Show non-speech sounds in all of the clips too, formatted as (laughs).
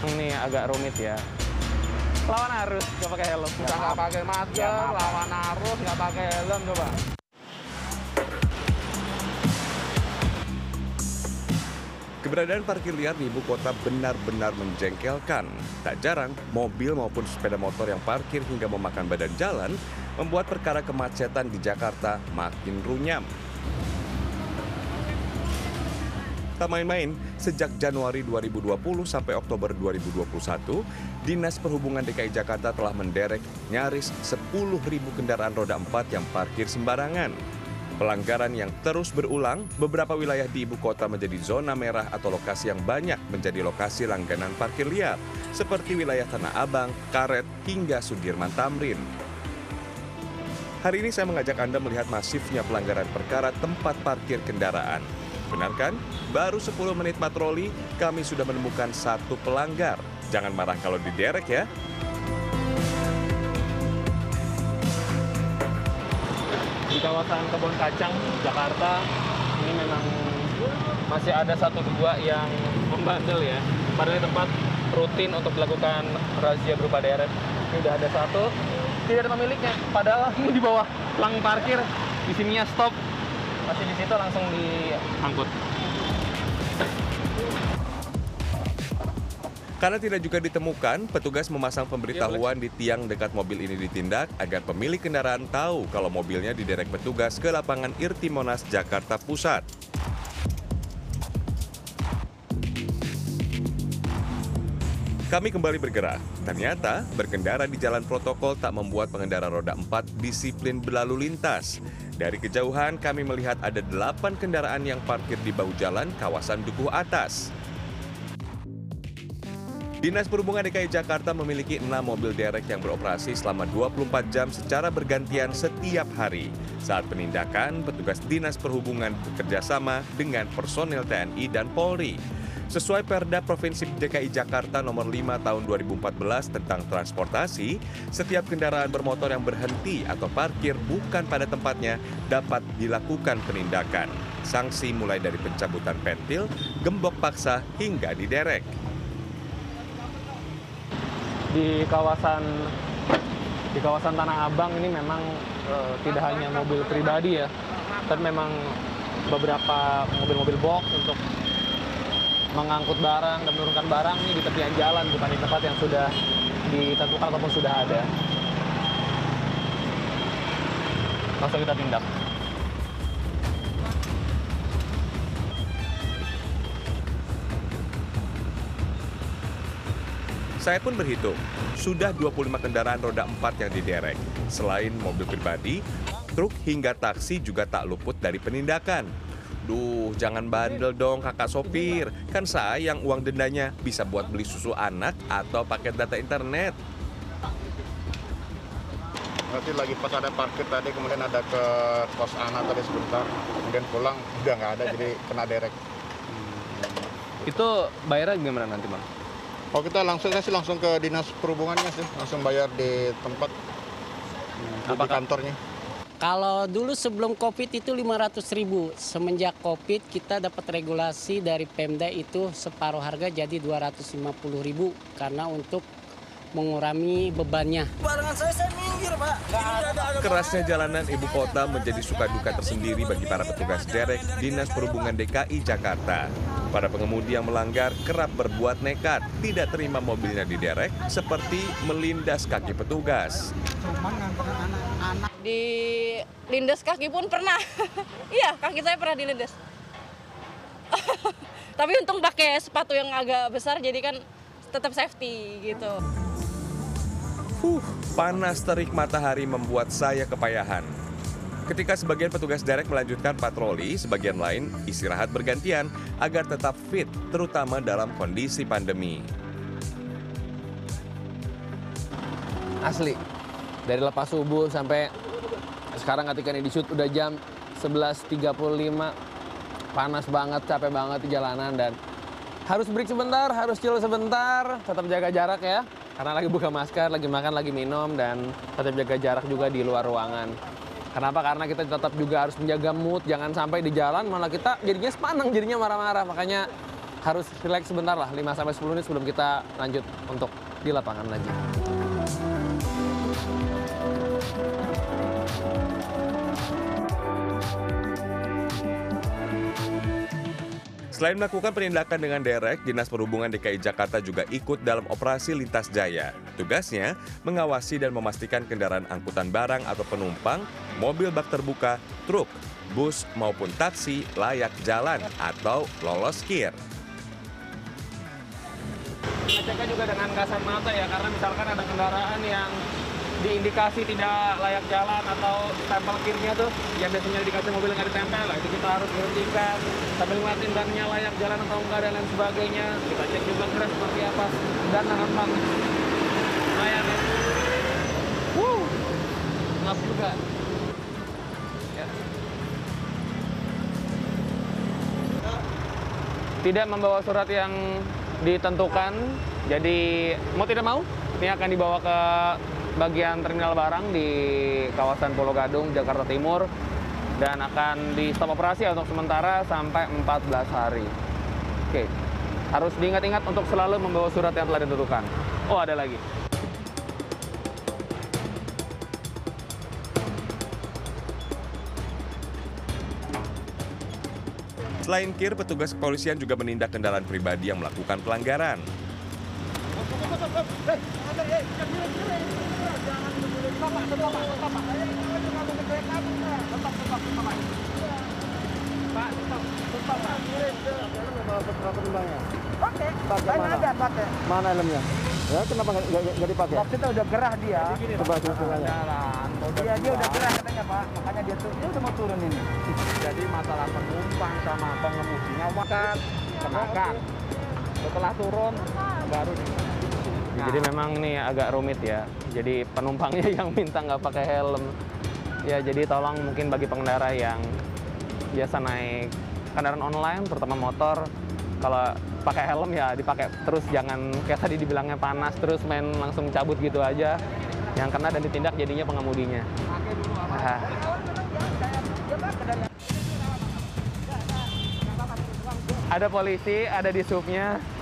Ini agak rumit ya. Lawan arus, nggak pakai helm. Nggak pakai masker, lawan arus, nggak pakai helm coba. Keberadaan parkir liar di ibu kota benar-benar menjengkelkan. Tak jarang, mobil maupun sepeda motor yang parkir hingga memakan badan jalan membuat perkara kemacetan di Jakarta makin runyam. Tak main-main, sejak Januari 2020 sampai Oktober 2021, Dinas Perhubungan DKI Jakarta telah menderek nyaris 10.000 kendaraan roda 4 yang parkir sembarangan. Pelanggaran yang terus berulang, beberapa wilayah di ibu kota menjadi zona merah atau lokasi yang banyak menjadi lokasi langganan parkir liar, seperti wilayah Tanah Abang, Karet, hingga Sudirman Tamrin. Hari ini saya mengajak Anda melihat masifnya pelanggaran perkara tempat parkir kendaraan. Benar kan? Baru 10 menit patroli, kami sudah menemukan satu pelanggar. Jangan marah kalau diderek ya. Kawasan Kebon Kacang, Jakarta, ini memang masih ada satu dua yang membandel ya. Padahal ini tempat rutin untuk dilakukan razia berupa deret. Ini udah ada satu, tidak ada pemiliknya. Padahal ini (laughs) di bawah pelang parkir, di sininya stop, masih di situ langsung diangkut. Karena tidak juga ditemukan, petugas memasang pemberitahuan di tiang dekat mobil ini ditindak agar pemilik kendaraan tahu kalau mobilnya diderek petugas ke lapangan Irti Monas, Jakarta Pusat. Kami kembali bergerak. Ternyata berkendara di jalan protokol tak membuat pengendara roda 4 disiplin berlalu lintas. Dari kejauhan kami melihat ada delapan kendaraan yang parkir di bahu jalan kawasan Dukuh Atas. Dinas Perhubungan DKI Jakarta memiliki enam mobil derek yang beroperasi selama 24 jam secara bergantian setiap hari. Saat penindakan, petugas Dinas Perhubungan bekerja sama dengan personel TNI dan Polri. Sesuai Perda Provinsi DKI Jakarta nomor 5 tahun 2014 tentang transportasi, setiap kendaraan bermotor yang berhenti atau parkir bukan pada tempatnya dapat dilakukan penindakan. Sanksi mulai dari pencabutan pentil, gembok paksa hingga diderek. Di kawasan di kawasan Tanah Abang ini memang eh, tidak hanya mobil pribadi ya, tapi memang beberapa mobil-mobil box untuk mengangkut barang dan menurunkan barang ini di tepian jalan bukan di tempat yang sudah ditentukan ataupun sudah ada. Langsung kita tindak. Saya pun berhitung, sudah 25 kendaraan roda 4 yang diderek. Selain mobil pribadi, truk hingga taksi juga tak luput dari penindakan. Duh, jangan bandel dong kakak sopir. Kan sayang uang dendanya bisa buat beli susu anak atau paket data internet. Berarti lagi pas ada parkir tadi, kemudian ada ke kos anak tadi sebentar, kemudian pulang udah nggak ada, jadi kena derek. Itu bayarnya gimana nanti, Bang? Oh kita langsung saya sih langsung ke dinas perhubungannya sih, langsung bayar di tempat di Apakah- kantornya. Kalau dulu sebelum COVID itu 500 ribu. Semenjak COVID kita dapat regulasi dari Pemda itu separuh harga jadi 250 ribu. Karena untuk mengurangi bebannya. Kerasnya jalanan ibu kota menjadi suka duka tersendiri bagi para petugas derek Dinas Perhubungan DKI Jakarta. Para pengemudi yang melanggar kerap berbuat nekat, tidak terima mobilnya diderek, seperti melindas kaki petugas. di lindas kaki pun pernah. (laughs) iya, kaki saya pernah dilindas. (laughs) Tapi untung pakai sepatu yang agak besar jadi kan tetap safety gitu. Huh, panas terik matahari membuat saya kepayahan. Ketika sebagian petugas derek melanjutkan patroli, sebagian lain istirahat bergantian agar tetap fit, terutama dalam kondisi pandemi. asli dari lepas subuh sampai sekarang ketika ini di shoot udah jam 11.35 panas banget capek banget di jalanan dan harus break sebentar harus chill sebentar tetap jaga jarak ya karena lagi buka masker lagi makan lagi minum dan tetap jaga jarak juga di luar ruangan Kenapa? Karena kita tetap juga harus menjaga mood, jangan sampai di jalan malah kita jadinya sepanang, jadinya marah-marah. Makanya harus relax sebentar lah, 5 sampai 10 menit sebelum kita lanjut untuk di lapangan lagi. Selain melakukan penindakan dengan derek, Dinas Perhubungan DKI Jakarta juga ikut dalam operasi lintas jaya. Tugasnya mengawasi dan memastikan kendaraan angkutan barang atau penumpang, mobil bak terbuka, truk, bus maupun taksi layak jalan atau lolos kir. Ngeceknya juga dengan kasat mata ya, karena misalkan ada kendaraan yang diindikasi tidak layak jalan atau stempel kirnya tuh yang biasanya dikasih mobil nggak ditempel lah. Itu kita harus berhentikan sambil ngeliatin bannya layak jalan atau enggak dan lain sebagainya. Kita cek juga kira seperti apa dan nahan banget lumayan ya Wuh, ngap juga. Ya. tidak membawa surat yang ditentukan jadi mau tidak mau ini akan dibawa ke bagian terminal barang di kawasan Pulau Gadung, Jakarta Timur dan akan di stop operasi untuk sementara sampai 14 hari. Oke, harus diingat-ingat untuk selalu membawa surat yang telah ditentukan. Oh, ada lagi. Selain kir, petugas kepolisian juga menindak kendaraan pribadi yang melakukan pelanggaran. Mana helmnya? Ya, kenapa nggak- dipakai? Waktu itu udah gerah dia. Coba coba aja. Dia dia udah gerah katanya Pak, makanya dia tuh dia udah mau turun ini. Jadi masalah penumpang sama pengemudinya wakan kenakan. Setelah turun baru nih. Jadi memang nih agak rumit ya. Jadi penumpangnya (laughs) yang minta nggak pakai helm. Ya jadi tolong mungkin bagi pengendara yang biasa naik kendaraan online, terutama motor, kalau pakai helm ya dipakai terus jangan kayak tadi dibilangnya panas terus main langsung cabut gitu aja. Yang kena dan ditindak jadinya pengemudinya. Ada polisi, ada di subnya.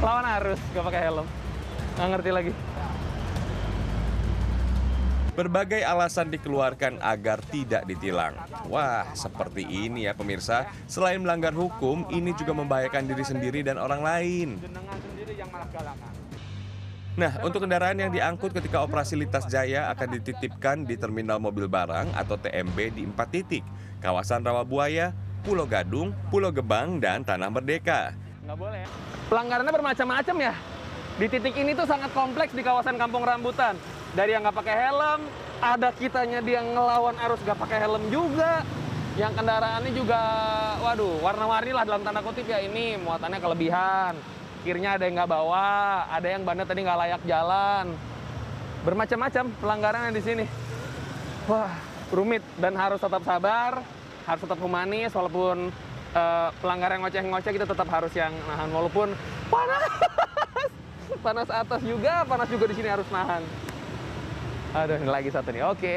Lawan arus, gak pakai helm. Nggak ngerti lagi. Berbagai alasan dikeluarkan agar tidak ditilang. Wah, seperti ini ya pemirsa. Selain melanggar hukum, ini juga membahayakan diri sendiri dan orang lain. Nah, untuk kendaraan yang diangkut ketika operasi lintas jaya akan dititipkan di terminal mobil barang atau TMB di empat titik. Kawasan Rawabuaya, Pulau Gadung, Pulau Gebang, dan Tanah Merdeka. Nggak boleh. Pelanggarannya bermacam-macam ya. Di titik ini tuh sangat kompleks di kawasan Kampung Rambutan. Dari yang nggak pakai helm, ada kitanya dia ngelawan arus nggak pakai helm juga. Yang kendaraannya juga, waduh, warna-warni lah dalam tanda kutip ya ini muatannya kelebihan. Kirnya ada yang nggak bawa, ada yang bannya tadi nggak layak jalan. Bermacam-macam pelanggarannya di sini. Wah, rumit dan harus tetap sabar, harus tetap humanis walaupun eh, pelanggaran ngoceh-ngoceh kita tetap harus yang nahan walaupun panas. (laughs) panas atas juga, panas juga di sini harus nahan. Aduh, ini lagi satu nih. Oke.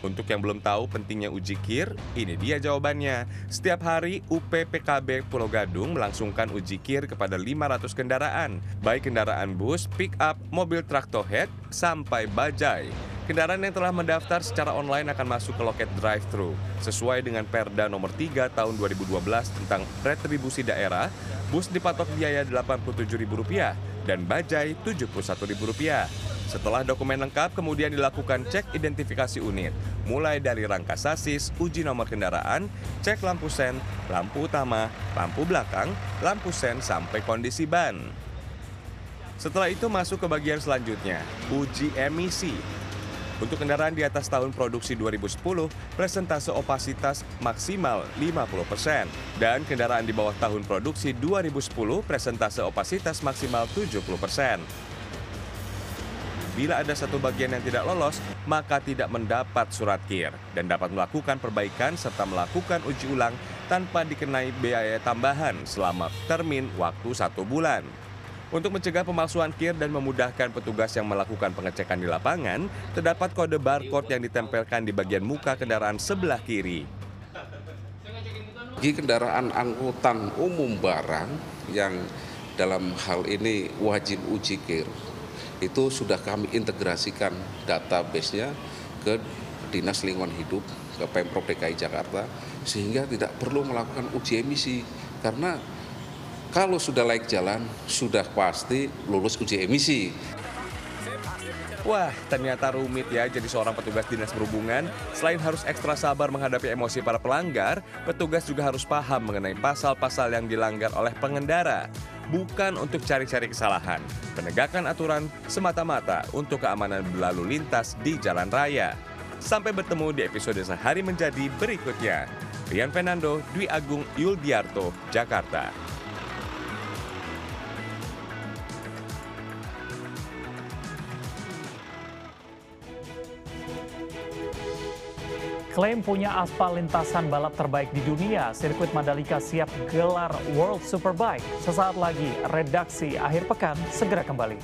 Untuk yang belum tahu pentingnya uji KIR, ini dia jawabannya. Setiap hari UPPKB Pulau Gadung melangsungkan uji KIR kepada 500 kendaraan, baik kendaraan bus, pick up, mobil traktor head, sampai bajai. Kendaraan yang telah mendaftar secara online akan masuk ke loket drive-thru. Sesuai dengan Perda nomor 3 tahun 2012 tentang retribusi daerah, bus dipatok biaya Rp87.000 dan bajai Rp71.000. Setelah dokumen lengkap, kemudian dilakukan cek identifikasi unit, mulai dari rangka sasis, uji nomor kendaraan, cek lampu sen, lampu utama, lampu belakang, lampu sen, sampai kondisi ban. Setelah itu masuk ke bagian selanjutnya, uji emisi. Untuk kendaraan di atas tahun produksi 2010, presentase opasitas maksimal 50%. Dan kendaraan di bawah tahun produksi 2010, presentase opasitas maksimal 70%. Bila ada satu bagian yang tidak lolos, maka tidak mendapat surat KIR dan dapat melakukan perbaikan serta melakukan uji ulang tanpa dikenai biaya tambahan selama termin waktu satu bulan. Untuk mencegah pemalsuan kir dan memudahkan petugas yang melakukan pengecekan di lapangan, terdapat kode barcode yang ditempelkan di bagian muka kendaraan sebelah kiri. Bagi kendaraan angkutan umum barang yang dalam hal ini wajib uji kir, itu sudah kami integrasikan database-nya ke Dinas Lingkungan Hidup, ke Pemprov DKI Jakarta, sehingga tidak perlu melakukan uji emisi. Karena kalau sudah layak jalan, sudah pasti lulus uji emisi. Wah, ternyata rumit ya jadi seorang petugas dinas perhubungan. Selain harus ekstra sabar menghadapi emosi para pelanggar, petugas juga harus paham mengenai pasal-pasal yang dilanggar oleh pengendara. Bukan untuk cari-cari kesalahan. Penegakan aturan semata-mata untuk keamanan berlalu lintas di jalan raya. Sampai bertemu di episode Sehari Menjadi berikutnya. Rian Fernando, Dwi Agung Yuldiarto, Jakarta. Klaim punya aspal lintasan balap terbaik di dunia, sirkuit Mandalika siap gelar World Superbike. Sesaat lagi, redaksi akhir pekan segera kembali.